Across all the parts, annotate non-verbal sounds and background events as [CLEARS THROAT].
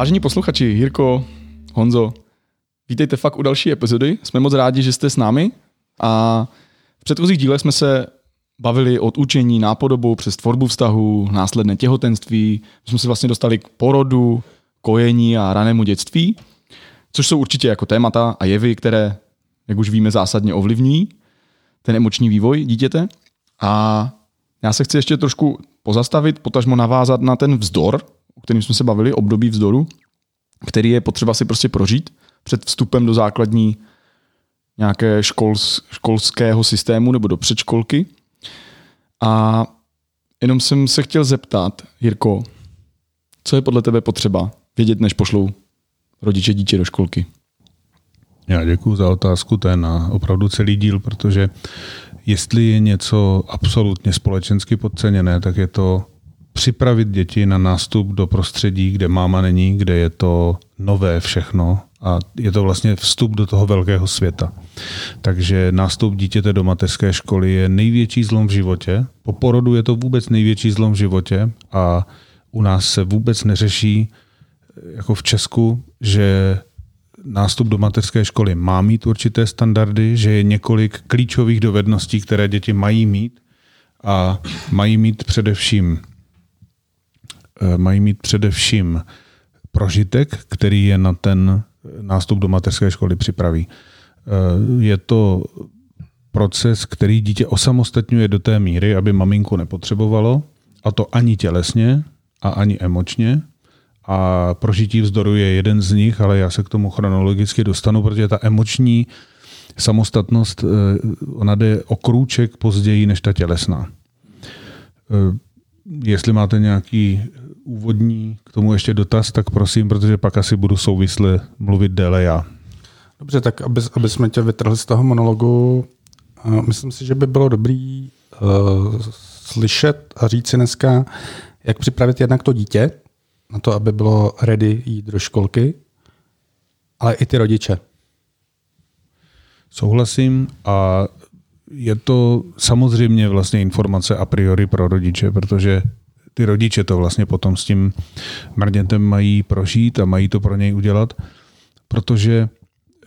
Vážení posluchači, Jirko, Honzo, vítejte fakt u další epizody. Jsme moc rádi, že jste s námi a v předchozích dílech jsme se bavili od učení nápodobou přes tvorbu vztahu, následné těhotenství. My jsme se vlastně dostali k porodu, kojení a ranému dětství, což jsou určitě jako témata a jevy, které, jak už víme, zásadně ovlivňují ten emoční vývoj dítěte. A já se chci ještě trošku pozastavit, potažmo navázat na ten vzdor, o kterém jsme se bavili, období vzdoru, který je potřeba si prostě prožít před vstupem do základní nějaké škols, školského systému nebo do předškolky. A jenom jsem se chtěl zeptat, Jirko, co je podle tebe potřeba vědět, než pošlou rodiče dítě do školky? Já děkuji za otázku, to je na opravdu celý díl, protože jestli je něco absolutně společensky podceněné, tak je to připravit děti na nástup do prostředí, kde máma není, kde je to nové všechno a je to vlastně vstup do toho velkého světa. Takže nástup dítěte do mateřské školy je největší zlom v životě. Po porodu je to vůbec největší zlom v životě a u nás se vůbec neřeší, jako v Česku, že nástup do mateřské školy má mít určité standardy, že je několik klíčových dovedností, které děti mají mít a mají mít především eh, mají mít především prožitek, který je na ten nástup do mateřské školy připraví. Eh, je to proces, který dítě osamostatňuje do té míry, aby maminku nepotřebovalo, a to ani tělesně a ani emočně, a prožití vzdoru je jeden z nich, ale já se k tomu chronologicky dostanu, protože ta emoční samostatnost, eh, ona jde o krůček později než ta tělesná. Eh, jestli máte nějaký úvodní k tomu ještě dotaz, tak prosím, protože pak asi budu souvisle mluvit déle já. Dobře, tak aby, aby jsme tě vytrhli z toho monologu, eh, myslím si, že by bylo dobrý uh, slyšet a říct si dneska, jak připravit jednak to dítě, na to, aby bylo ready jít do školky, ale i ty rodiče. Souhlasím a je to samozřejmě vlastně informace a priori pro rodiče, protože ty rodiče to vlastně potom s tím mrnětem mají prožít a mají to pro něj udělat, protože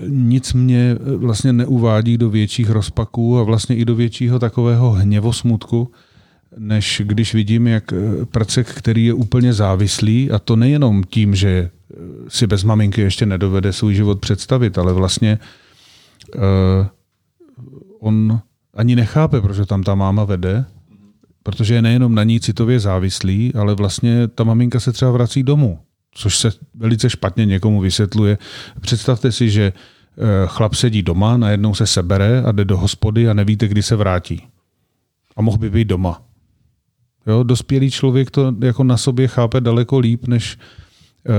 nic mě vlastně neuvádí do větších rozpaků a vlastně i do většího takového hněvosmutku, než když vidím, jak eh, prcek, který je úplně závislý, a to nejenom tím, že eh, si bez maminky ještě nedovede svůj život představit, ale vlastně uh, on ani nechápe, proč tam ta máma vede, protože je nejenom na ní citově závislý, ale vlastně ta maminka se třeba vrací domů, což se velice špatně někomu vysvětluje. Představte si, že chlap sedí doma, najednou se sebere a jde do hospody a nevíte, kdy se vrátí. A mohl by být doma. Jo, dospělý člověk to jako na sobě chápe daleko líp, než eh,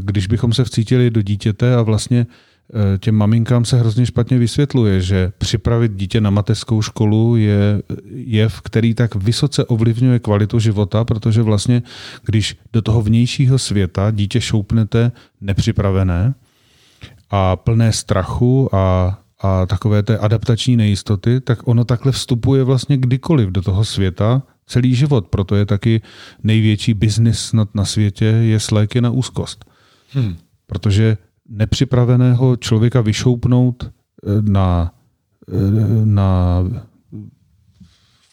když bychom se vcítili do dítěte a vlastně eh, těm maminkám se hrozně špatně vysvětluje, že připravit dítě na mateřskou školu je jev, který tak vysoce ovlivňuje kvalitu života, protože vlastně, když do toho vnějšího světa dítě šoupnete nepřipravené a plné strachu a, a takové té adaptační nejistoty, tak ono takhle vstupuje vlastně kdykoliv do toho světa celý život. Proto je taky největší biznis snad na světě je sléky na úzkost. Hmm. Protože nepřipraveného člověka vyšoupnout eh, na, eh, na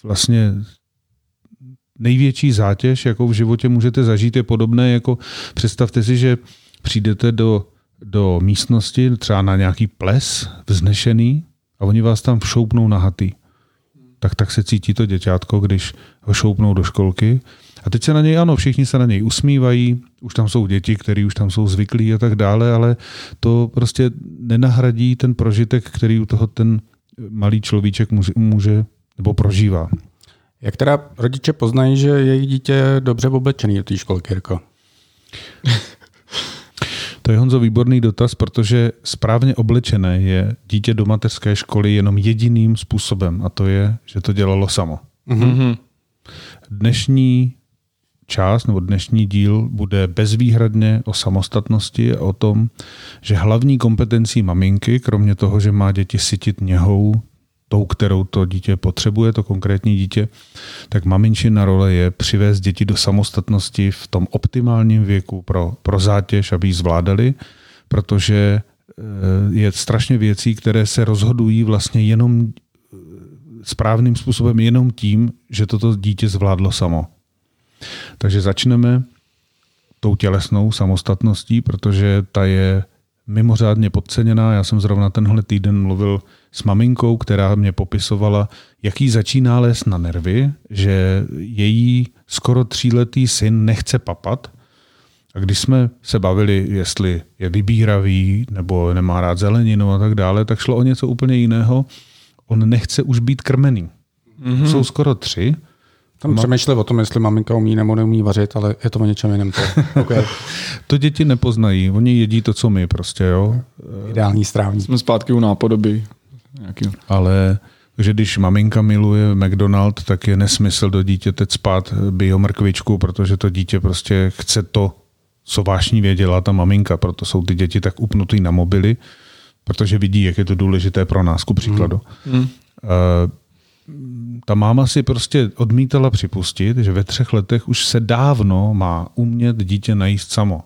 vlastně největší zátěž, jakou v životě můžete zažít, je podobné jako představte si, že přijdete do, do místnosti, třeba na nějaký ples vznešený a oni vás tam všoupnou na haty tak tak se cítí to děťátko, když ho šoupnou do školky. A teď se na něj, ano, všichni se na něj usmívají, už tam jsou děti, které už tam jsou zvyklí a tak dále, ale to prostě nenahradí ten prožitek, který u toho ten malý človíček může nebo prožívá. Jak teda rodiče poznají, že jejich dítě je dobře oblečený do té školky, Jirko? [LAUGHS] To je Honzo výborný dotaz, protože správně oblečené je dítě do mateřské školy jenom jediným způsobem a to je, že to dělalo samo. Mm-hmm. Dnešní část nebo dnešní díl bude bezvýhradně o samostatnosti a o tom, že hlavní kompetencí maminky, kromě toho, že má děti sytit něhou tou, kterou to dítě potřebuje, to konkrétní dítě, tak maminčina role je přivést děti do samostatnosti v tom optimálním věku pro, pro zátěž, aby ji zvládali, protože eh, je strašně věcí, které se rozhodují vlastně jenom eh, správným způsobem jenom tím, že toto dítě zvládlo samo. Takže začneme tou tělesnou samostatností, protože ta je mimořádně podceněná. Já jsem zrovna tenhle týden mluvil s maminkou, která mě popisovala, jaký začíná les na nervy, že její skoro tříletý syn nechce papat. A když jsme se bavili, jestli je vybíravý nebo nemá rád zeleninu a tak dále, tak šlo o něco úplně jiného. On nechce už být krmený. Mm-hmm. Jsou skoro tři tam Ma... přemýšleli o tom, jestli maminka umí nebo neumí vařit, ale je to o něčem jiném. To, [LAUGHS] okay. to děti nepoznají, oni jedí to, co my prostě, jo. Ideální strávní. Jsme zpátky u nápodoby. Nějaký. Ale že když maminka miluje McDonald, tak je nesmysl do dítěte spát biomrkvičku, protože to dítě prostě chce to, co vášnivě dělá ta maminka, proto jsou ty děti tak upnutý na mobily, protože vidí, jak je to důležité pro nás, ku příkladu. Hmm. Uh, ta máma si prostě odmítala připustit, že ve třech letech už se dávno má umět dítě najíst samo.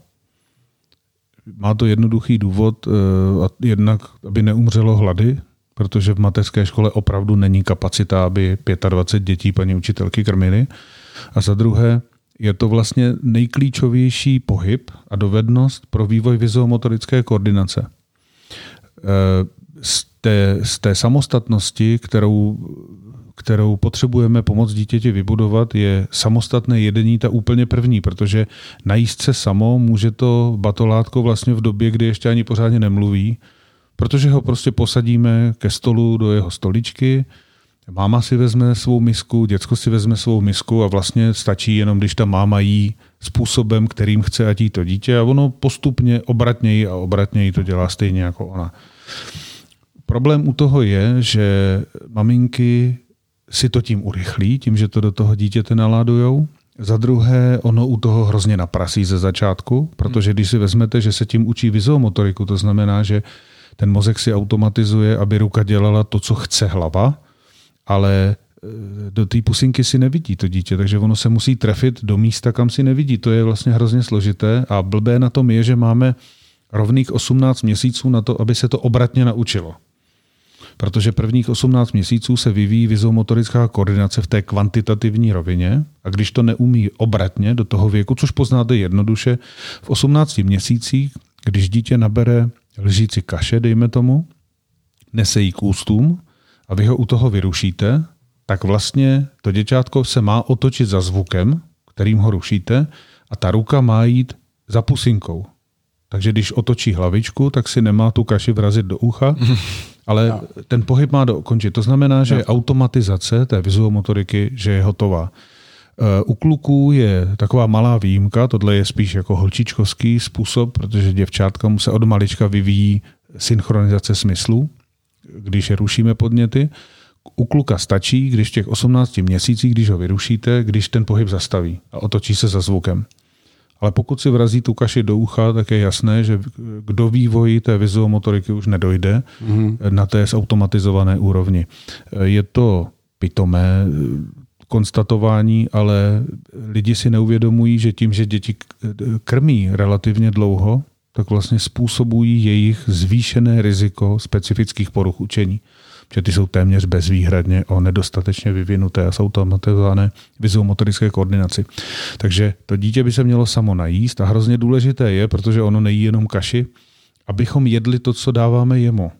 Má to jednoduchý důvod, eh, jednak, aby neumřelo hlady, protože v mateřské škole opravdu není kapacita, aby 25 dětí paní učitelky krmily. A za druhé, je to vlastně nejklíčovější pohyb a dovednost pro vývoj vizuomotorické koordinace. Eh, z té, z té samostatnosti, kterou kterou potřebujeme pomoct dítěti vybudovat, je samostatné jedení ta úplně první, protože najíst se samo může to batolátko vlastně v době, kdy ještě ani pořádně nemluví, protože ho prostě posadíme ke stolu do jeho stoličky, máma si vezme svou misku, děcko si vezme svou misku a vlastně stačí jenom, když ta máma jí způsobem, kterým chce, ať jí to dítě a ono postupně obratněji a obratněji to dělá stejně jako ona. Problém u toho je, že maminky si to tím urychlí, tím, že to do toho dítěte naládujou. Za druhé, ono u toho hrozně naprasí ze začátku, protože když si vezmete, že se tím učí vizuomotoriku, to znamená, že ten mozek si automatizuje, aby ruka dělala to, co chce hlava, ale e, do té pusinky si nevidí to dítě, takže ono se musí trefit do místa, kam si nevidí. To je vlastně hrozně složité a blbé na tom je, že máme rovných 18 měsíců na to, aby se to obratně naučilo protože prvních 18 měsíců se vyvíjí vizomotorická koordinace v té kvantitativní rovině a když to neumí obratně do toho věku, což poznáte jednoduše, v 18 měsících, když dítě nabere lžíci kaše, dejme tomu, nese jí k ústům a vy ho u toho vyrušíte, tak vlastně to děťátko se má otočit za zvukem, kterým ho rušíte a ta ruka má jít za pusinkou. Takže když otočí hlavičku, tak si nemá tu kaši vrazit do ucha, [LAUGHS] ale no. ten pohyb má dokončit. To znamená, že no. automatizace té vizuomotoriky, že je hotová. Eh, u kluků je taková malá výjimka, tohle je spíš jako holčičkovský způsob, protože děvčátka mu se od malička vyvíjí synchronizace smyslů, když je rušíme podněty. U kluka stačí, když v těch 18 měsících, když ho vyrušíte, když ten pohyb zastaví a otočí se za zvukem. Ale pokud si vrazí tu kaši do ucha, tak je jasné, že do vývoji té vizuomotoriky už nedojde mm-hmm. na té zautomatizované úrovni. Je to pitomé konstatování, ale lidi si neuvědomují, že tím, že děti krmí relativně dlouho, tak vlastně způsobují jejich zvýšené riziko specifických poruch učení že ty jsou téměř bezvýhradně o nedostatečně vyvinuté a jsou automatizované vizuomotorické koordinaci. Takže to dítě by se mělo samo najíst a hrozně důležité je, protože ono nejí jenom kaši, abychom jedli to, co dáváme jemu.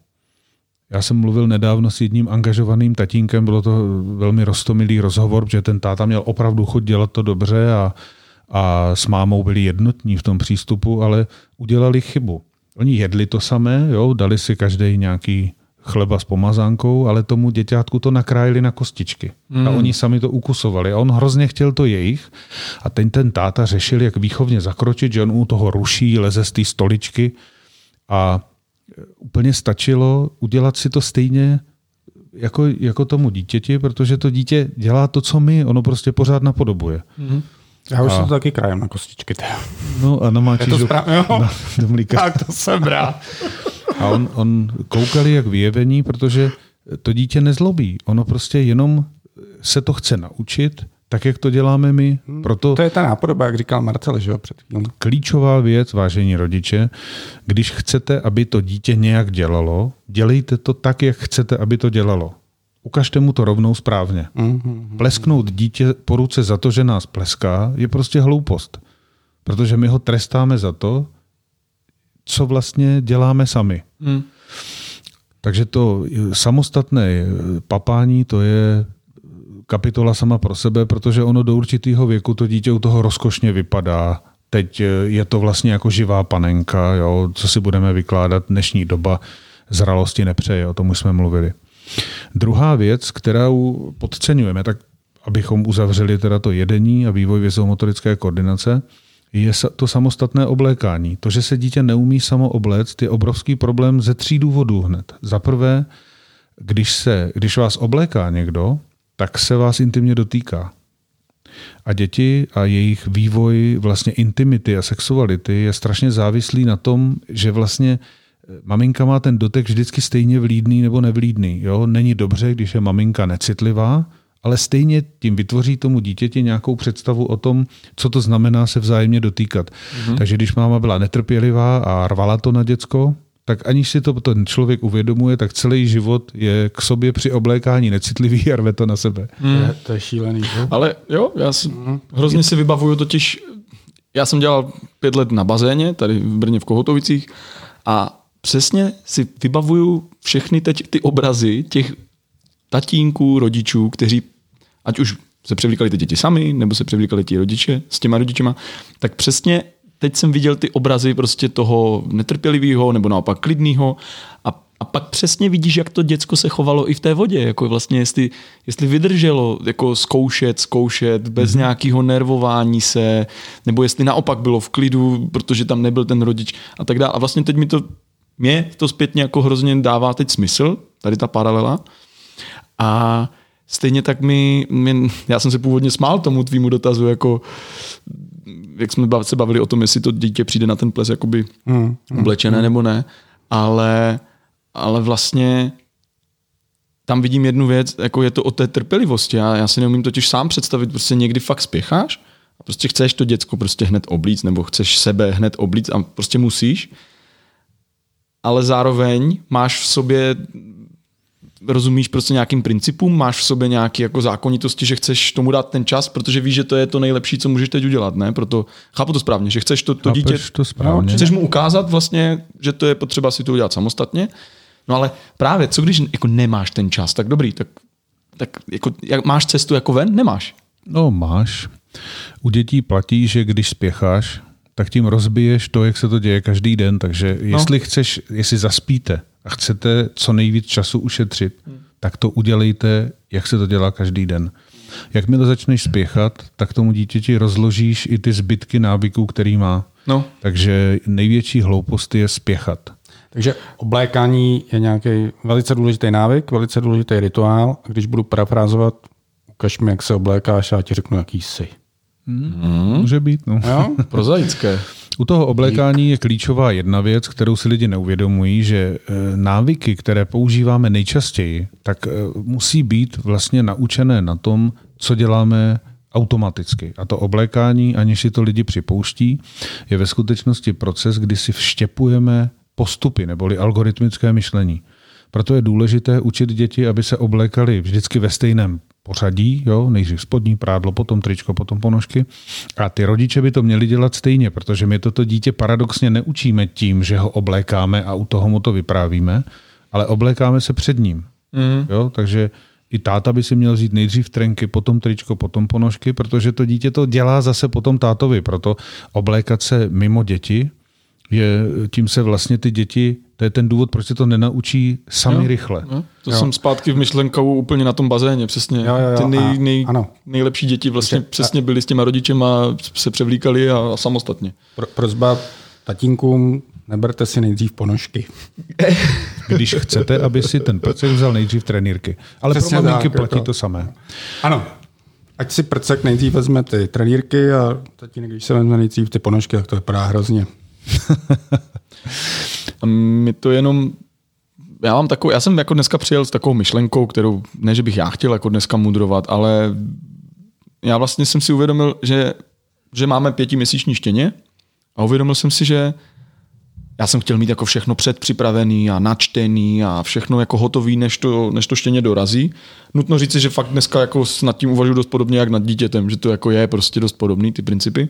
Já jsem mluvil nedávno s jedním angažovaným tatínkem, bylo to velmi rostomilý rozhovor, že ten táta měl opravdu chuť dělat to dobře a, a s mámou byli jednotní v tom přístupu, ale udělali chybu. Oni jedli to samé, jo, dali si každý nějaký chleba s pomazánkou, ale tomu děťátku to nakrájeli na kostičky. Mm. A hmm. oni sami to ukusovali. A on hrozně chtěl to jejich. A ten ten táta řešil, jak výchovně zakročit, že on u toho ruší, leze z té stoličky. A e, úplně stačilo udělat si to stejně jako, jako tomu dítěti, protože to dítě dělá to, co my, ono prostě pořád napodobuje. Mm. Já už a... to taky krajem na kostičky. No a namáčíš do, správ... do, do mlíka. Tak to jsem rád. A on, on koukali jak vyjevení, protože to dítě nezlobí. Ono prostě jenom se to chce naučit, tak jak to děláme my. Proto To je ta nápodoba, jak říkal Marcel, že jo, před chvílí. klíčová věc, vážení rodiče, když chcete, aby to dítě nějak dělalo, dělejte to tak, jak chcete, aby to dělalo. Ukažte mu to rovnou správně. Plesknout dítě po ruce za to, že nás pleská, je prostě hloupost. Protože my ho trestáme za to, co vlastně děláme sami. Hmm. Takže to samostatné papání, to je kapitola sama pro sebe, protože ono do určitého věku to dítě u toho rozkošně vypadá. Teď je to vlastně jako živá panenka, jo, co si budeme vykládat, dnešní doba zralosti nepřeje, o tom už jsme mluvili. Druhá věc, kterou podceňujeme, tak abychom uzavřeli teda to jedení a vývoj vězomotorické koordinace, je to samostatné oblékání. To, že se dítě neumí samo obléct, je obrovský problém ze tří důvodů hned. Za prvé, když, se, když vás obléká někdo, tak se vás intimně dotýká. A děti a jejich vývoj vlastně intimity a sexuality je strašně závislý na tom, že vlastně eh, maminka má ten dotek vždycky stejně vlídný nebo nevlídný. Jo? Není dobře, když je maminka necitlivá, ale stejně tím vytvoří tomu dítěti nějakou představu o tom, co to znamená se vzájemně dotýkat. Mm-hmm. Takže když máma byla netrpělivá a rvala to na děcko, tak aniž si to ten člověk uvědomuje, tak celý život je k sobě při oblékání necitlivý a rve to na sebe. To, je, to je šílený. Že? Ale jo, já si, hrozně si vybavuju totiž, já jsem dělal pět let na bazéně, tady v Brně v Kohotovicích a přesně si vybavuju všechny teď ty obrazy těch tatínků, rodičů, kteří, ať už se převlíkali ty děti sami, nebo se převlíkali ti rodiče s těma rodičema, tak přesně teď jsem viděl ty obrazy prostě toho netrpělivého nebo naopak klidného a, a pak přesně vidíš, jak to děcko se chovalo i v té vodě, jako vlastně jestli, jestli vydrželo jako zkoušet, zkoušet bez mm-hmm. nějakého nervování se, nebo jestli naopak bylo v klidu, protože tam nebyl ten rodič a tak dále. A vlastně teď mi to, mě to zpětně jako hrozně dává teď smysl, tady ta paralela. A stejně tak mi, mi já jsem se původně smál tomu tvýmu dotazu, jako jak jsme se bavili o tom, jestli to dítě přijde na ten ples jakoby Mm, oblečené nebo ne, ale, ale vlastně tam vidím jednu věc, jako je to o té trpělivosti. Já, já si neumím totiž sám představit, prostě někdy fakt spěcháš a prostě chceš to děcko prostě hned oblíct, nebo chceš sebe hned oblíct a prostě musíš, ale zároveň máš v sobě rozumíš prostě nějakým principům, máš v sobě nějaké jako zákonitosti, že chceš tomu dát ten čas, protože víš, že to je to nejlepší, co můžeš teď udělat, ne? Proto chápu to správně, že chceš to, to Chápeš dítě to správně? Chceš mu ukázat vlastně, že to je potřeba si to udělat samostatně. No ale právě, co když jako nemáš ten čas, tak dobrý, tak, tak jako, jak, máš cestu jako ven? Nemáš. No máš. U dětí platí, že když spěcháš, tak tím rozbiješ to, jak se to děje každý den. Takže jestli chceš, jestli zaspíte a chcete co nejvíc času ušetřit, tak to udělejte, jak se to dělá každý den. Jakmile začneš spěchat, tak tomu dítěti rozložíš i ty zbytky návyků, který má. No. Takže největší hloupost je spěchat. Takže oblékání je nějaký velice důležitý návyk, velice důležitý rituál. A když budu parafrázovat, ukaž mi, jak se oblékáš a já ti řeknu, jaký jsi. Hmm. Může být, no. Jo? Prozaické. U toho oblékání je klíčová jedna věc, kterou si lidi neuvědomují, že eh, návyky, které používáme nejčastěji, tak eh, musí být vlastně naučené na tom, co děláme automaticky. A to oblékání, aniž si to lidi připouští, je ve skutečnosti proces, kdy si vštěpujeme postupy neboli algoritmické myšlení. Proto je důležité učit děti, aby se oblékali vždycky ve stejném pořadí, jo? nejdřív spodní prádlo, potom tričko, potom ponožky. A ty rodiče by to měli dělat stejně, protože my toto dítě paradoxně neučíme tím, že ho oblékáme a u toho mu to vyprávíme, ale oblékáme se před ním. Mm. Jo? Takže i táta by si měl vzít nejdřív trenky, potom tričko, potom ponožky, protože to dítě to dělá zase potom tátovi. Proto oblékat se mimo děti je, tím se vlastně ty děti, to je ten důvod, proč se to nenaučí sami Jo. jo. rychle. No, to Jo. jsem zpátky v myšlenkou úplně na tom bazéně, přesně. Jo, jo, jo, Ty a- nej, nej, ano. nejlepší děti vlastně Takže- přesně byly s těma rodičema, se převlíkali a, a samostatně. Pro, prozba tatínkům, neberte si nejdřív ponožky. [LAUGHS] Když chcete, aby si ten prcek vzal nejdřív trenýrky. Ale Přesně pro maminky tak, platí jako. to samé. Ano. Ať si prcek nejdřív vezme ty trenýrky a tatínek, když se vezme nejdřív ty ponožky, tak to vypadá hrozně. [LAUGHS] A my to jenom já mám takovou, já jsem jako dneska přijel s takovou myšlenkou, kterou, ne, že bych já chtěl jako dneska mudrovat, ale já vlastně jsem si uvědomil, že, že máme pětiměsíční štěně a uvědomil jsem si, že já jsem chtěl mít jako všechno předpřipravený a načtený a všechno jako hotový, než to, než to štěně dorazí. Nutno říci, že fakt dneska jako nad tím uvažuji dost podobně jak nad dítětem, že to jako je prostě dost podobný, ty principy,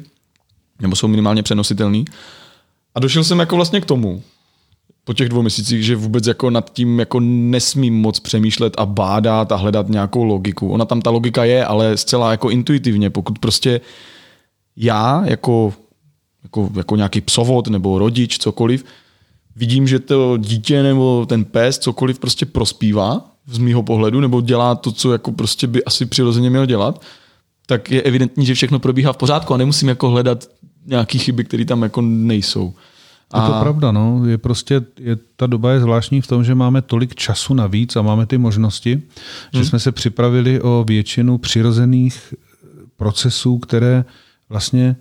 nebo jsou minimálně přenositelný. A došel jsem jako vlastně k tomu, po těch dvou měsících, že vůbec jako nad tím jako nesmím moc přemýšlet a bádat a hledat nějakou logiku. Ona tam ta logika je, ale zcela jako intuitivně, pokud prostě já jako jako, jako nějaký psovod nebo rodič, cokoliv, vidím, že to dítě nebo ten pes cokoliv prostě prospívá z mýho pohledu, nebo dělá to, co jako prostě by asi přirozeně měl dělat, tak je evidentní, že všechno probíhá v pořádku a nemusím jako hledat nějaké chyby, které tam jako nejsou. A... Je to pravda, no. Je prostě, je, ta doba je zvláštní v tom, že máme tolik času navíc a máme ty možnosti, hmm. že jsme se připravili o většinu přirozených procesů, které vlastně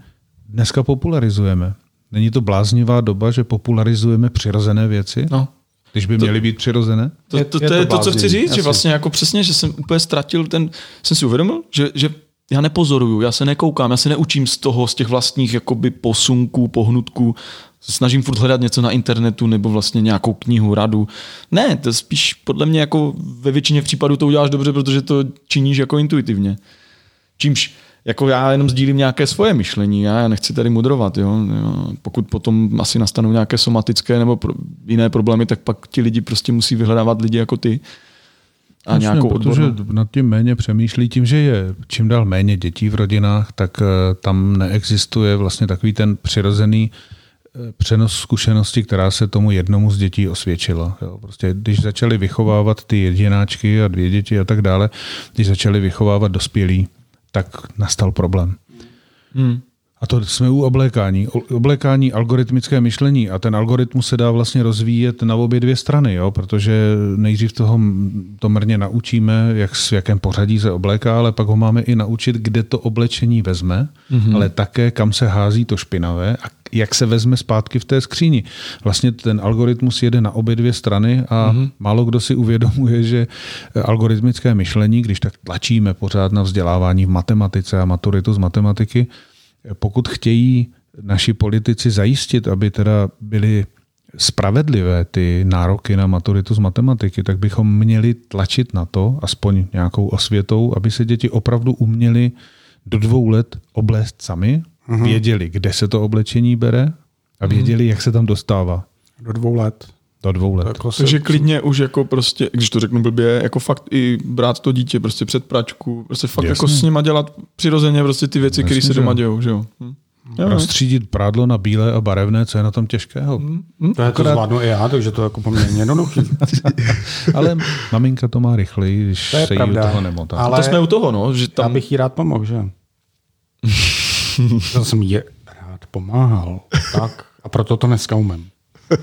dneska popularizujeme. Není to bláznivá doba, že popularizujeme přirozené věci? No. Když by to, měly být přirozené? To, to, to, to je to, co chci říct, Asi. že vlastně jako přesně, že jsem úplně ztratil ten, jsem si uvědomil, že, že já nepozoruju, já se nekoukám, já se neučím z toho, z těch vlastních jakoby posunků, pohnutků, snažím furt hledat něco na internetu nebo vlastně nějakou knihu, radu. Ne, to spíš podle mě jako ve většině případů to uděláš dobře, protože to činíš jako intuitivně. Čímž jako já jenom sdílím nějaké svoje myšlení, já nechci tady mudrovat. Jo? Pokud potom asi nastanou nějaké somatické nebo jiné problémy, tak pak ti lidi prostě musí vyhledávat lidi jako ty. A Jasně, nějakou protože odbornou. nad tím méně přemýšlí tím, že je čím dál méně dětí v rodinách, tak eh, tam neexistuje vlastně takový ten přirozený eh, přenos zkušenosti, která se tomu jednomu z dětí osvědčila. Jo, prostě když začali vychovávat ty jedináčky a dvě děti a tak dále, když začali vychovávat dospělí, tak nastal problém. Hmm. A to jsme u oblékání. Oblékání algoritmické myšlení a ten algoritmus se dá vlastně rozvíjet na obě dvě strany, jo? protože nejdřív toho to mrně naučíme, jak, v jakém pořadí se obléká, ale pak ho máme i naučit, kde to oblečení vezme, mm-hmm. ale také kam se hází to špinavé a jak se vezme zpátky v té skříni. Vlastně ten algoritmus jede na obě dvě strany a mm-hmm. málo kdo si uvědomuje, že algoritmické myšlení, když tak tlačíme pořád na vzdělávání v matematice a maturitu z matematiky, pokud chtějí naši politici zajistit, aby teda byly spravedlivé ty nároky na maturitu z matematiky, tak bychom měli tlačit na to, aspoň nějakou osvětou, aby se děti opravdu uměli do dvou let oblést sami, uh-huh. věděli, kde se to oblečení bere a věděli, uh-huh. jak se tam dostává. Do dvou let. Do dvou let. Jako se... Takže klidně už jako prostě, když to řeknu blbě, jako fakt i brát to dítě prostě před pračku, prostě fakt Jasně. jako s nima dělat přirozeně prostě ty věci, které se doma dějou, že jo. Hm. Rozstřídit prádlo na bílé a barevné, co je na tom těžkého. Hm. Hm. To je Akorát... to zvládnu i já, takže to je jako poměrně jednoduchý. [LAUGHS] ale maminka to má rychleji, když to se jí u toho nemotá. Ale to jsme u toho, no. Že tam... Já bych jí rád pomohl, že? [LAUGHS] to jsem jí rád pomáhal. Tak. A proto to dneska umím. [LAUGHS]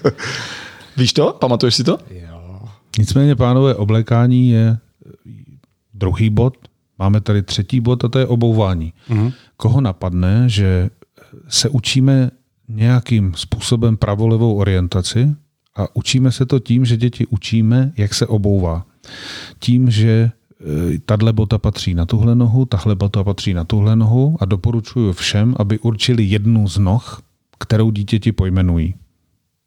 Víš to? Pamatuješ si to? Jo. Nicméně, pánové, oblékání je druhý bod. Máme tady třetí bod a to je obouvání. Uh-huh. Koho napadne, že se učíme nějakým způsobem pravolevou orientaci a učíme se to tím, že děti učíme, jak se obouvá. Tím, že e, tahle bota patří na tuhle nohu, tahle bota patří na tuhle nohu a doporučuji všem, aby určili jednu z noh, kterou dítěti pojmenují.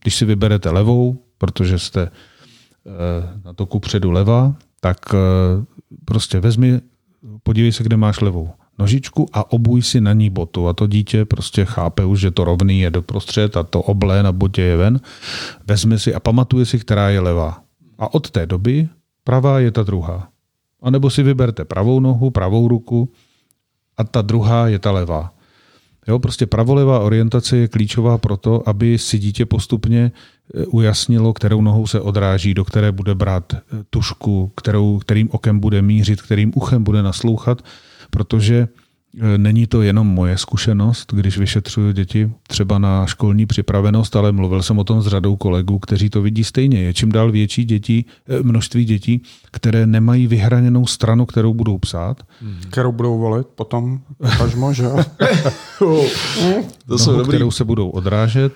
Když si vyberete levou, protože jste eh, na to kupředu leva, tak eh, prostě vezmi, podívej se, kde máš levou nožičku a obuj si na ní botu. A to dítě prostě chápe už, že to rovný je doprostřed a to oblé na botě je ven. Vezme si a pamatuje si, která je levá. A od té doby pravá je ta druhá. A nebo si vyberte pravou nohu, pravou ruku a ta druhá je ta levá. Jo, prostě pravolevá orientace je klíčová pro to, aby si dítě postupně e, ujasnilo, kterou nohou se odráží, do které bude brát e, tušku, kterou, kterým okem bude mířit, kterým uchem bude naslouchat, protože není to jenom moje zkušenost, když vyšetřuju děti třeba na školní připravenost, ale mluvil jsem o tom s řadou kolegů, kteří to vidí stejně. Je čím dál větší děti, e, množství dětí, které nemají vyhraněnou stranu, kterou budou psát. Hmm. Kterou budou volit potom, až že [LAUGHS] to jsou dobrý. kterou se budou odrážet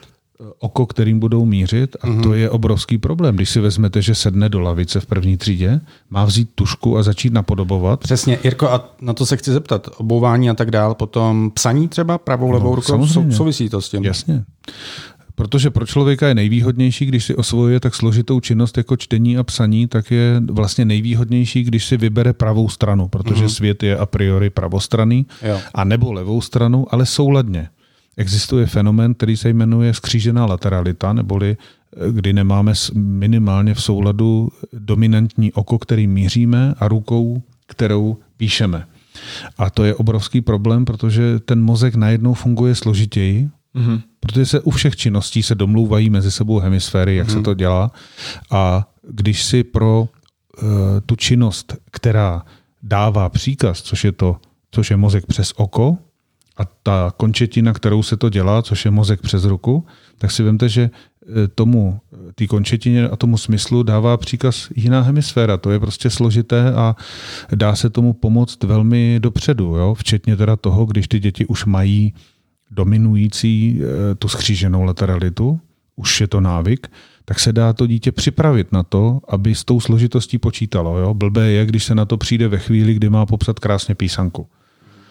oko, kterým budou mířit a mm-hmm. to je obrovský problém. Když si vezmete, že sedne do lavice v první třídě, má vzít tušku a začít napodobovat. Přesně, Jirko, a na to se chci zeptat. Obouvání a tak dál, potom psaní třeba pravou, levou no, rukou, sou, souvisí to s tím? Jasně. Protože pro člověka je nejvýhodnější, když si osvojuje tak složitou činnost jako čtení a psaní, tak je vlastně nejvýhodnější, když si vybere pravou stranu, protože mm-hmm. svět je a priori pravostranný, jo. a nebo levou stranu, ale souladně. Existuje fenomén, který se jmenuje skřížená lateralita, neboli eh, kdy nemáme minimálně v souladu dominantní oko, který míříme a rukou, kterou píšeme. A to je obrovský problém, protože ten mozek najednou funguje složitěji, mm-hmm. protože se u všech činností se domlouvají mezi sebou hemisféry, jak mm-hmm. se mhm. to dělá. A když si pro uh, tu činnost, která dává příkaz, což je to, což je mozek přes oko, a ta končetina, kterou se to dělá, což je mozek přes ruku, tak si vemte, že e, tomu, té končetině a tomu smyslu dává příkaz jiná hemisféra. To je prostě složité a dá se tomu pomoct velmi dopředu, jo? včetně teda toho, když ty děti už mají dominující e, tu skříženou lateralitu, už je to návyk, tak se dá to dítě připravit na to, aby s tou složitostí počítalo. Jo? Blbé je, když se na to přijde ve chvíli, kdy má popsat krásně písanku.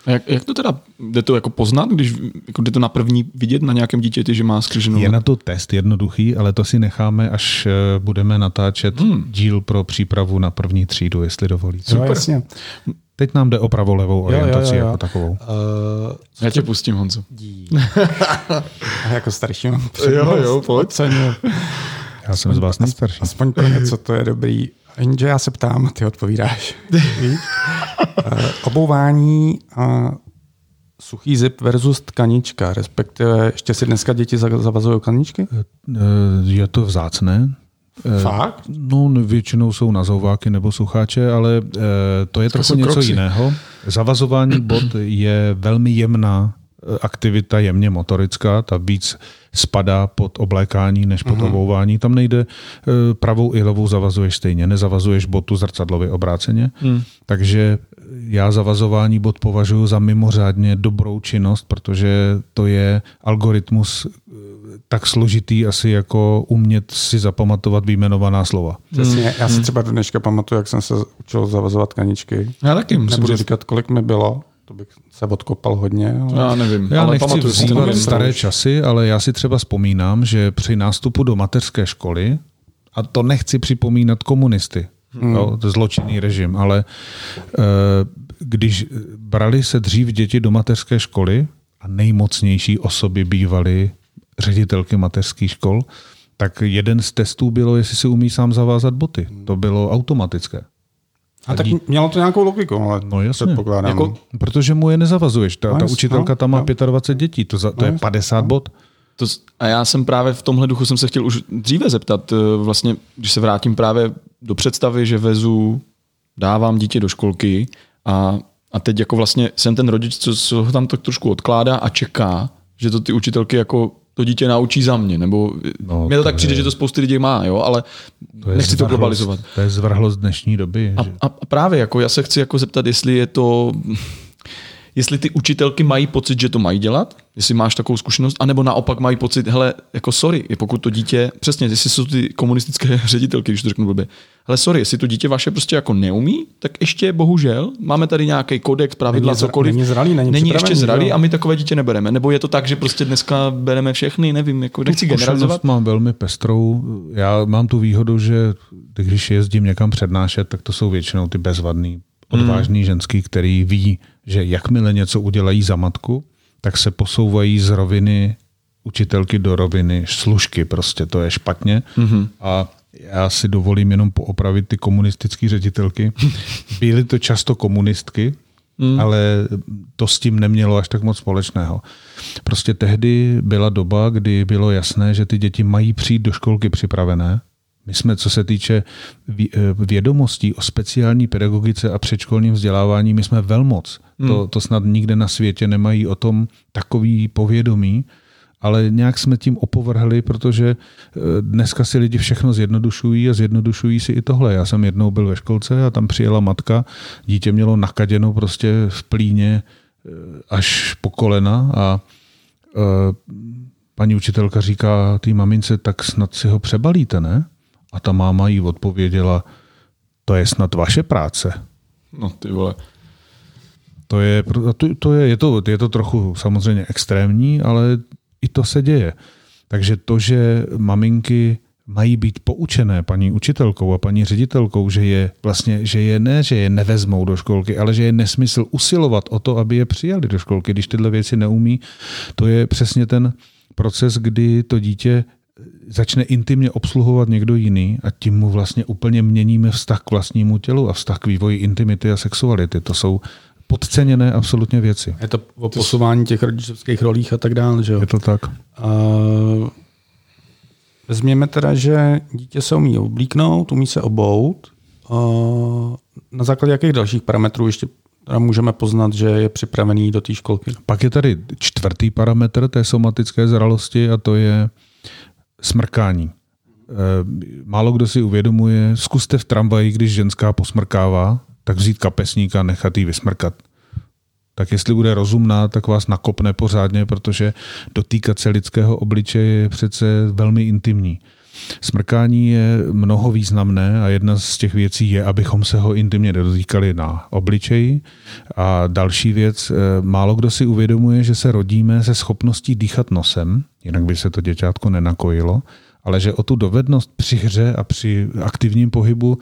A jak, jak to teda, jde to jako poznat, když jako jde to na první vidět na nějakém dítěti, že má skřiženou? Je na to test jednoduchý, ale to si necháme, až eh, budeme natáčet hmm. díl pro přípravu na první třídu, jestli dovolíte. Super. jasně. Teď nám jde o pravolevou orientaci jo, jo, jo. jako takovou. Uh, Já tě pustím, Honzo. [LAUGHS] A jako starší mám Jo, jo, pojď. Já jsem z vás nejstarší. Aspoň pro něco to je dobrý. Jenže já se ptám a ty odpovídáš. Eh, obouvání a suchý zip versus tkanička, respektive ještě si dneska děti zavazují tkaničky? Eh, je to vzácné. Eh, Fakt? No, většinou jsou nazouváky nebo sucháče, ale to je trochu něco kroxy. jiného. Zavazování [CLEARS THROAT] bod je velmi jemná aktivita, jemně motorická, ta víc spadá pod oblékání než pod uh-huh. obouvání. Tam nejde pravou i levou zavazuješ stejně, nezavazuješ botu zrcadlově obráceně. Hmm. Takže já zavazování bod považuji za mimořádně dobrou činnost, protože to je algoritmus eh, tak složitý asi jako umět si zapamatovat výjmenovaná slova. Přesně, já si hmm. třeba do dneška pamatuju, jak jsem se učil zavazovat kaničky. Já taky musím Nebudu říkat, kolik mi bylo, to bych se odkopal hodně. Ale... Já nevím. Já ale nechci vzývat staré časy, ale já si třeba vzpomínám, že při nástupu do mateřské školy, a to nechci připomínat komunisty, Hmm. Jo, to zločinný režim, ale eh, když brali se dřív děti do mateřské školy a nejmocnější osoby bývaly ředitelky mateřských škol, tak jeden z testů bylo, jestli si umí sám zavázat boty. To bylo automatické. A tak mělo to nějakou logiku, ale no jasně. předpokládám. Jako, protože mu je nezavazuješ. Ta, no, ta učitelka no, tam má no. 25 dětí, to, za, to no, je 50 no. bod. To, a já jsem právě v tomhle duchu jsem se chtěl už dříve zeptat, eh, vlastně, když se vrátím právě do představy, že vezu, dávám dítě do školky a, a teď jako vlastně jsem ten rodič, co, co ho tam tak trošku odkládá a čeká, že to ty učitelky jako to dítě naučí za mě, nebo no, mě to, to tak přijde, je... že to spousty lidí má, jo, ale to nechci to globalizovat. To je zvrhlost dnešní doby. A, že... a, a právě, jako já se chci jako zeptat, jestli je to jestli ty učitelky mají pocit, že to mají dělat, jestli máš takovou zkušenost, anebo naopak mají pocit, hele, jako sorry, pokud to dítě, přesně, jestli jsou ty komunistické [LAUGHS] ředitelky, když to řeknu blbě, hele, sorry, jestli to dítě vaše prostě jako neumí, tak ještě bohužel máme tady nějaký kodex, pravidla, není cokoliv. Není zralý, není, není ještě zralý jo. a my takové dítě nebereme. Nebo je to tak, že prostě dneska bereme všechny, nevím, jako nechci generalizovat. mám velmi pestrou. Já mám tu výhodu, že když jezdím někam přednášet, tak to jsou většinou ty bezvadný odvážný hmm. ženský, který ví, že jakmile něco udělají za matku, tak se posouvají z roviny učitelky do roviny služky. Prostě to je špatně. Mm-hmm. A já si dovolím jenom poopravit ty komunistické ředitelky. [LAUGHS] Byly to často komunistky, mm. ale to s tím nemělo až tak moc společného. Prostě tehdy byla doba, kdy bylo jasné, že ty děti mají přijít do školky připravené my jsme, co se týče vědomostí o speciální pedagogice a předškolním vzdělávání, my jsme velmoc. Hmm. To, to snad nikde na světě nemají o tom takový povědomí, ale nějak jsme tím opovrhli, protože eh, dneska si lidi všechno zjednodušují a zjednodušují si i tohle. Já jsem jednou byl ve školce a tam přijela matka, dítě mělo nakaděno prostě v plíně eh, až po kolena a paní učitelka říká té mamince, tak snad si ho přebalíte, ne? A ta máma jí odpověděla, to je snad vaše práce. No ty vole. To je, to, je, je, to, je to trochu samozřejmě extrémní, ale i to se děje. Takže to, že maminky mají být poučené paní učitelkou a paní ředitelkou, že je vlastně, že je ne, že je nevezmou do školky, ale že je nesmysl usilovat o to, aby je přijali do školky, když tyhle věci neumí. To je přesně ten proces, kdy to dítě začne intimně obsluhovat někdo jiný a tím mu vlastně úplně měníme vztah k vlastnímu tělu a vztah k vývoji intimity a sexuality. To jsou podceněné absolutně věci. Je to o posouvání těch rodičovských rolích a tak dále, že jo? Je to tak. Uh, vezměme teda, že dítě se umí oblíknout, umí se obout. Uh, na základě jakých dalších parametrů ještě teda můžeme poznat, že je připravený do té školky? Pak je tady čtvrtý parametr té somatické zralosti a to je smrkání. Málo kdo si uvědomuje, zkuste v tramvaji, když ženská posmrkává, tak vzít kapesník a nechat jí vysmrkat. Tak jestli bude rozumná, tak vás nakopne pořádně, protože dotýkat se lidského obličeje je přece velmi intimní. Smrkání je mnoho významné a jedna z těch věcí je, abychom se ho intimně dotýkali na obličeji. A další věc, eh, málo kdo si uvědomuje, že se rodíme se schopností dýchat nosem, jinak by se to děťátko nenakojilo, ale že o tu dovednost při hře a při aktivním pohybu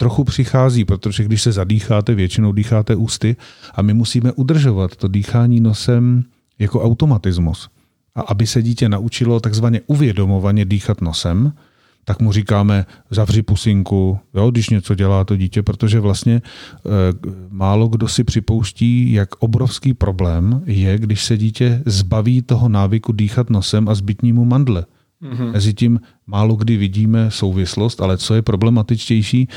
trochu přichází, protože když se zadýcháte, většinou dýcháte ústy a my musíme udržovat to dýchání nosem jako automatismus. A aby se dítě naučilo takzvaně uvědomovaně dýchat nosem, tak mu říkáme zavři pusinku, jo, když něco dělá to dítě, protože vlastně e, málo kdo si připouští, jak obrovský problém je, když se dítě zbaví toho návyku dýchat nosem a zbytní mu mandle. Mm-hmm. Mezi tím málo kdy vidíme souvislost, ale co je problematičtější,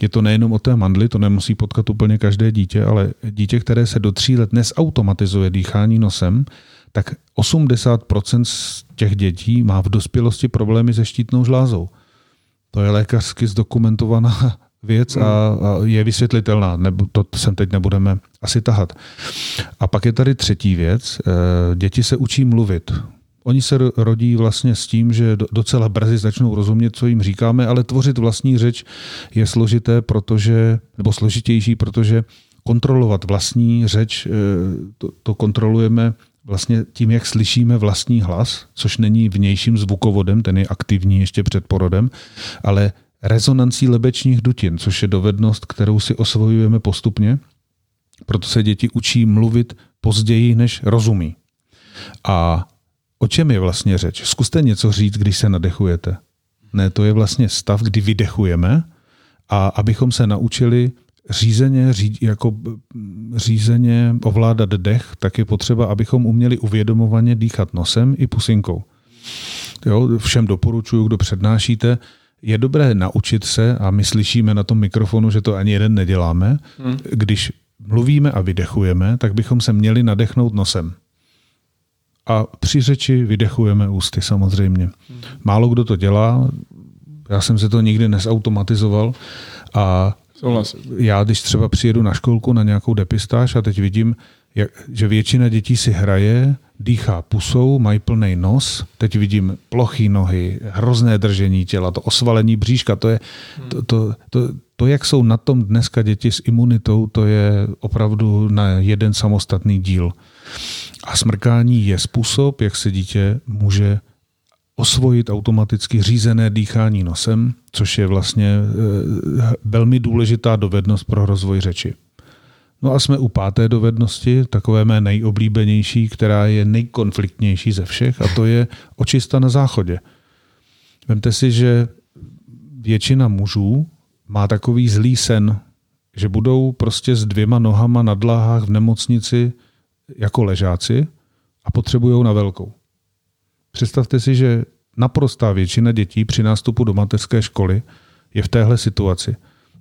je to nejenom o té mandli, to nemusí potkat úplně každé dítě, ale dítě, které se do tří let nesautomatizuje dýchání nosem, tak 80% z těch dětí má v dospělosti problémy se štítnou žlázou. To je lékařsky zdokumentovaná [LAUGHS] věc a, a je vysvětlitelná. Nebo to sem teď nebudeme asi tahat. A pak je tady třetí věc. Eh, děti se učí mluvit. Oni se rodí vlastně s tím, že docela brzy začnou rozumět, co jim říkáme, ale tvořit vlastní řeč je složité, protože, nebo složitější, protože kontrolovat vlastní řeč, eh, to, to kontrolujeme vlastně tím, jak slyšíme vlastní hlas, což není vnějším zvukovodem, ten je aktivní ještě před porodem, ale rezonancí lebečních dutin, což je dovednost, kterou si osvojujeme postupně. Proto se děti učí mluvit později, než rozumí. A o čem je vlastně řeč? Zkuste něco říct, když se nadechujete. Ne, to je vlastně stav, kdy vydechujeme a abychom se naučili řízeně, ří, jako řízeně ovládat dech, tak je potřeba, abychom uměli uvědomovaně dýchat nosem i pusinkou. Jo, všem doporučuju, kdo přednášíte, je dobré naučit se, a my slyšíme na tom mikrofonu, že to ani jeden neděláme, hmm. když mluvíme a vydechujeme, tak bychom se měli nadechnout nosem. A při řeči vydechujeme ústy samozřejmě. Málo kdo to dělá, já jsem se to nikdy nesautomatizoval a. Já, když třeba přijedu na školku na nějakou depistáž a teď vidím, jak, že většina dětí si hraje, dýchá pusou, mají plný nos, teď vidím plochý nohy, hrozné držení těla, to osvalení bříška, to je, to, to, to, to, jak jsou na tom dneska děti s imunitou, to je opravdu na jeden samostatný díl. A smrkání je způsob, jak se dítě může osvojit automaticky řízené dýchání nosem, což je vlastně eh, velmi důležitá dovednost pro rozvoj řeči. No a jsme u páté dovednosti, takové mé nejoblíbenější, která je nejkonfliktnější ze všech, a to je očista na záchodě. Vemte si, že většina mužů má takový zlý sen, že budou prostě s dvěma nohama na dláhách v nemocnici jako ležáci a potřebují na velkou. Představte si, že naprostá většina dětí při nástupu do mateřské školy je v téhle situaci.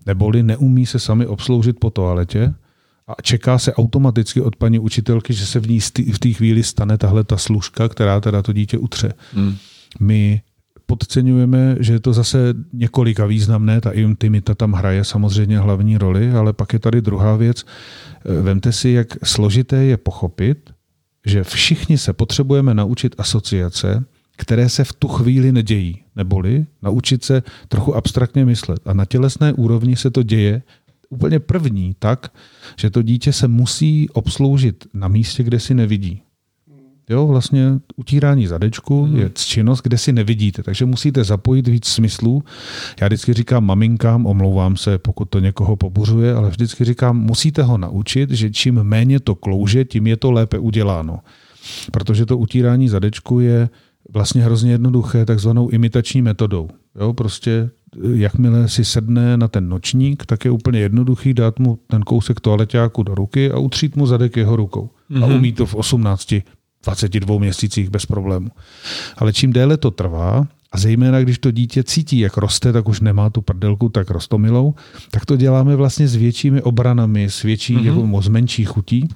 Neboli neumí se sami obsloužit po toaletě a čeká se automaticky od paní učitelky, že se v ní v té chvíli stane tahle ta služka, která teda to dítě utře. Hmm. My podceňujeme, že je to zase několika významné, ta intimita tam hraje samozřejmě hlavní roli, ale pak je tady druhá věc. Vemte si, jak složité je pochopit, že všichni se potřebujeme naučit asociace, které se v tu chvíli nedějí, neboli naučit se trochu abstraktně myslet. A na tělesné úrovni se to děje úplně první tak, že to dítě se musí obsloužit na místě, kde si nevidí. Jo, vlastně utírání zadečku hmm. je činnost, kde si nevidíte, takže musíte zapojit víc smyslů. Já vždycky říkám maminkám, omlouvám se, pokud to někoho pobuřuje, ale vždycky říkám, musíte ho naučit, že čím méně to klouže, tím je to lépe uděláno. Protože to utírání zadečku je vlastně hrozně jednoduché takzvanou imitační metodou. Jo, prostě jakmile si sedne na ten nočník, tak je úplně jednoduchý dát mu ten kousek toaleťáku do ruky a utřít mu zadek jeho rukou. Mm-hmm. A mhm. umí to v 18 22 měsících bez problému. Ale čím déle to trvá, a zejména když to dítě cítí, jak roste, tak už nemá tu prdelku tak rostomilou, tak to děláme vlastně s většími obranami, s větší, mm-hmm. jako s menší chutí.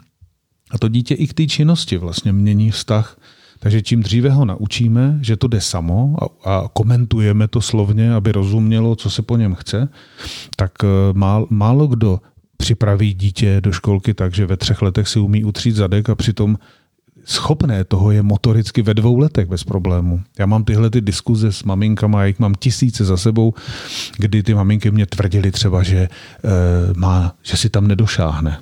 A to dítě i k té činnosti vlastně mění vztah. Takže čím dříve ho naučíme, že to jde samo a, a komentujeme to slovně, aby rozumělo, co se po něm chce, tak eh, málo, málo kdo připraví dítě do školky tak, že ve třech letech si umí utřít zadek a přitom schopné toho je motoricky ve dvou letech bez problému. Já mám tyhle ty diskuze s maminkama, jak mám tisíce za sebou, kdy ty maminky mě tvrdili třeba, že, e, má, že si tam nedošáhne.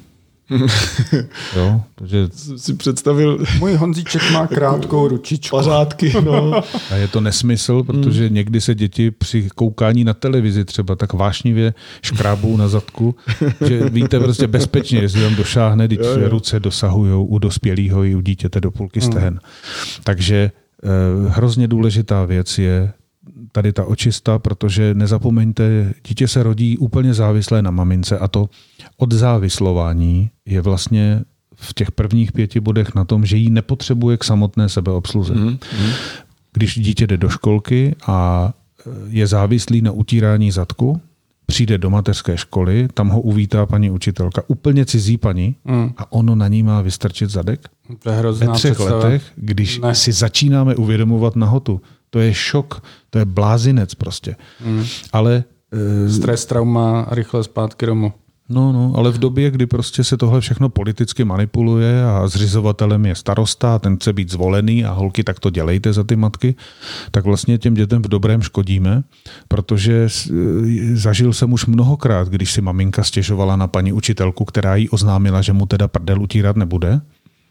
[LAUGHS] jo, takže si představil... Můj Honzíček má krátkou ručičku. Pařádky, no. [LAUGHS] A je to nesmysl, protože hmm. někdy se děti při koukání na televizi třeba tak vášnivě škrábou na zadku, že víte prostě bezpečně, jestli tam došáhne, když jo, jo. ruce dosahují u dospělého i u dítěte do půlky hmm. stehen. Takže eh, hrozně důležitá věc je tady ta očista, protože nezapomeňte, dítě se rodí úplně závislé na mamince a to odzávislování je vlastně v těch prvních pěti bodech na tom, že ji nepotřebuje k samotné sebeobsluze. Mm-hmm. Když dítě jde do školky a e, je závislý na utírání zadku, přijde do mateřské školy, tam ho uvítá paní učitelka, úplně cizí paní, mm. a ono na ní má vystrčit zadek. To je hrozná Ve třech představa. letech, když ne. si začínáme uvědomovat nahotu, to je šok, to je blázinec prostě. Mm. Ale... E, Stres, trauma rychle zpátky domů. No, no, ale v době, kdy prostě se tohle všechno politicky manipuluje a zřizovatelem je starosta, ten chce být zvolený a holky, tak to dělejte za ty matky, tak vlastně těm dětem v dobrém škodíme, protože e, zažil jsem už mnohokrát, když si maminka stěžovala na paní učitelku, která jí oznámila, že mu teda prdel utírat nebude.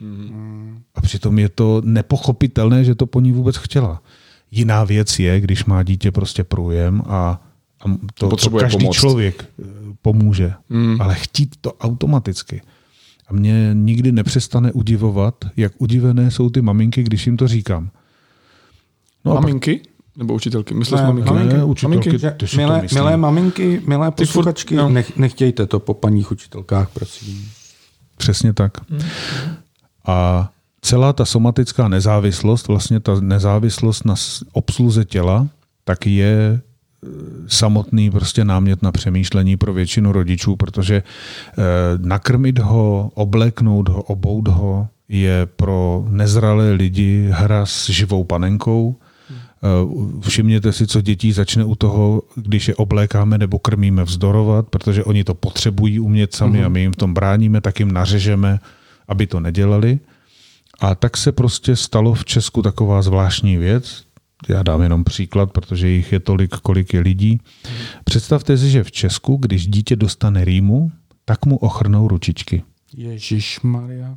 Mm. A přitom je to nepochopitelné, že to po ní vůbec chtěla. Jiná věc je, když má dítě prostě průjem a, a to, to každý pomoct. člověk pomůže, mm. ale chtít to automaticky. A mě nikdy nepřestane udivovat, jak udivené jsou ty maminky, když jim to říkám. No maminky? Nebo učitelky? Myslíš ne, maminky? maminky? Ne, učitelky, maminky. Ty milé, milé maminky, milé posluchačky, no. nech, nechtějte to po paních učitelkách, prosím. Přesně tak. Mm. A celá ta somatická nezávislost, vlastně ta nezávislost na obsluze těla, tak je samotný prostě námět na přemýšlení pro většinu rodičů, protože e, nakrmit ho, obleknout ho, obout ho je pro nezralé lidi hra s živou panenkou. E, všimněte si, co dětí začne u toho, když je oblékáme nebo krmíme vzdorovat, protože oni to potřebují umět sami mm-hmm. a my jim v tom bráníme, tak jim nařežeme, aby to nedělali. A tak se prostě stalo v Česku taková zvláštní věc. Já dám jenom příklad, protože jich je tolik, kolik je lidí. Představte si, že v Česku, když dítě dostane rýmu, tak mu ochrnou ručičky. Ježíš Maria.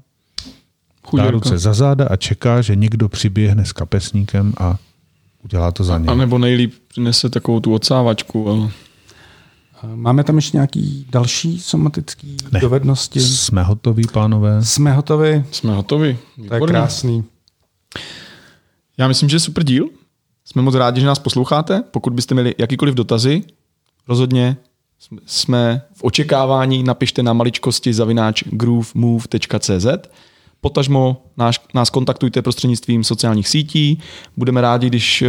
Dá ruce za záda a čeká, že někdo přiběhne s kapesníkem a udělá to za něj. A nebo nejlíp přinese takovou tu odsávačku. Ale... Máme tam ještě nějaký další somatické dovednosti? Jsme hotoví, pánové. Jsme hotovi. Jsme hotovi. To je krásný. Já myslím, že je super díl. Jsme moc rádi, že nás posloucháte. Pokud byste měli jakýkoliv dotazy, rozhodně jsme v očekávání. Napište na maličkosti zavináč groovemove.cz Potažmo nás, nás kontaktujte prostřednictvím sociálních sítí. Budeme rádi, když eh,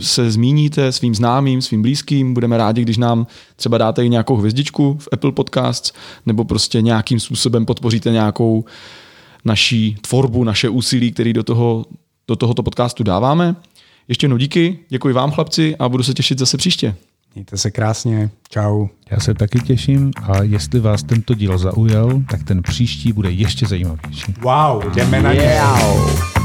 se zmíníte svým známým, svým blízkým. Budeme rádi, když nám třeba dáte i nějakou hvězdičku v Apple Podcasts nebo prostě nějakým způsobem podpoříte nějakou naší tvorbu, naše úsilí, který do, toho, do tohoto podcastu dáváme. Ještě jednou díky, děkuji vám chlapci a budu se těšit zase příště. Mějte se krásně. Čau. Já se taky těším a jestli vás tento díl zaujal, tak ten příští bude ještě zajímavější. Wow, jdeme na. Yeah.